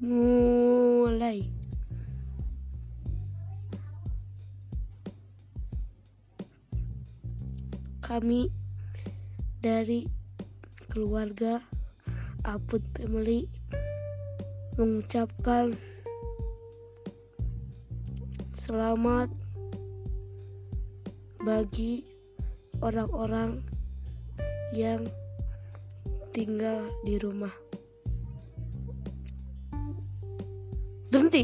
mulai. Kami dari keluarga Aput Family mengucapkan selamat bagi orang-orang yang tinggal di rumah. திருந்தி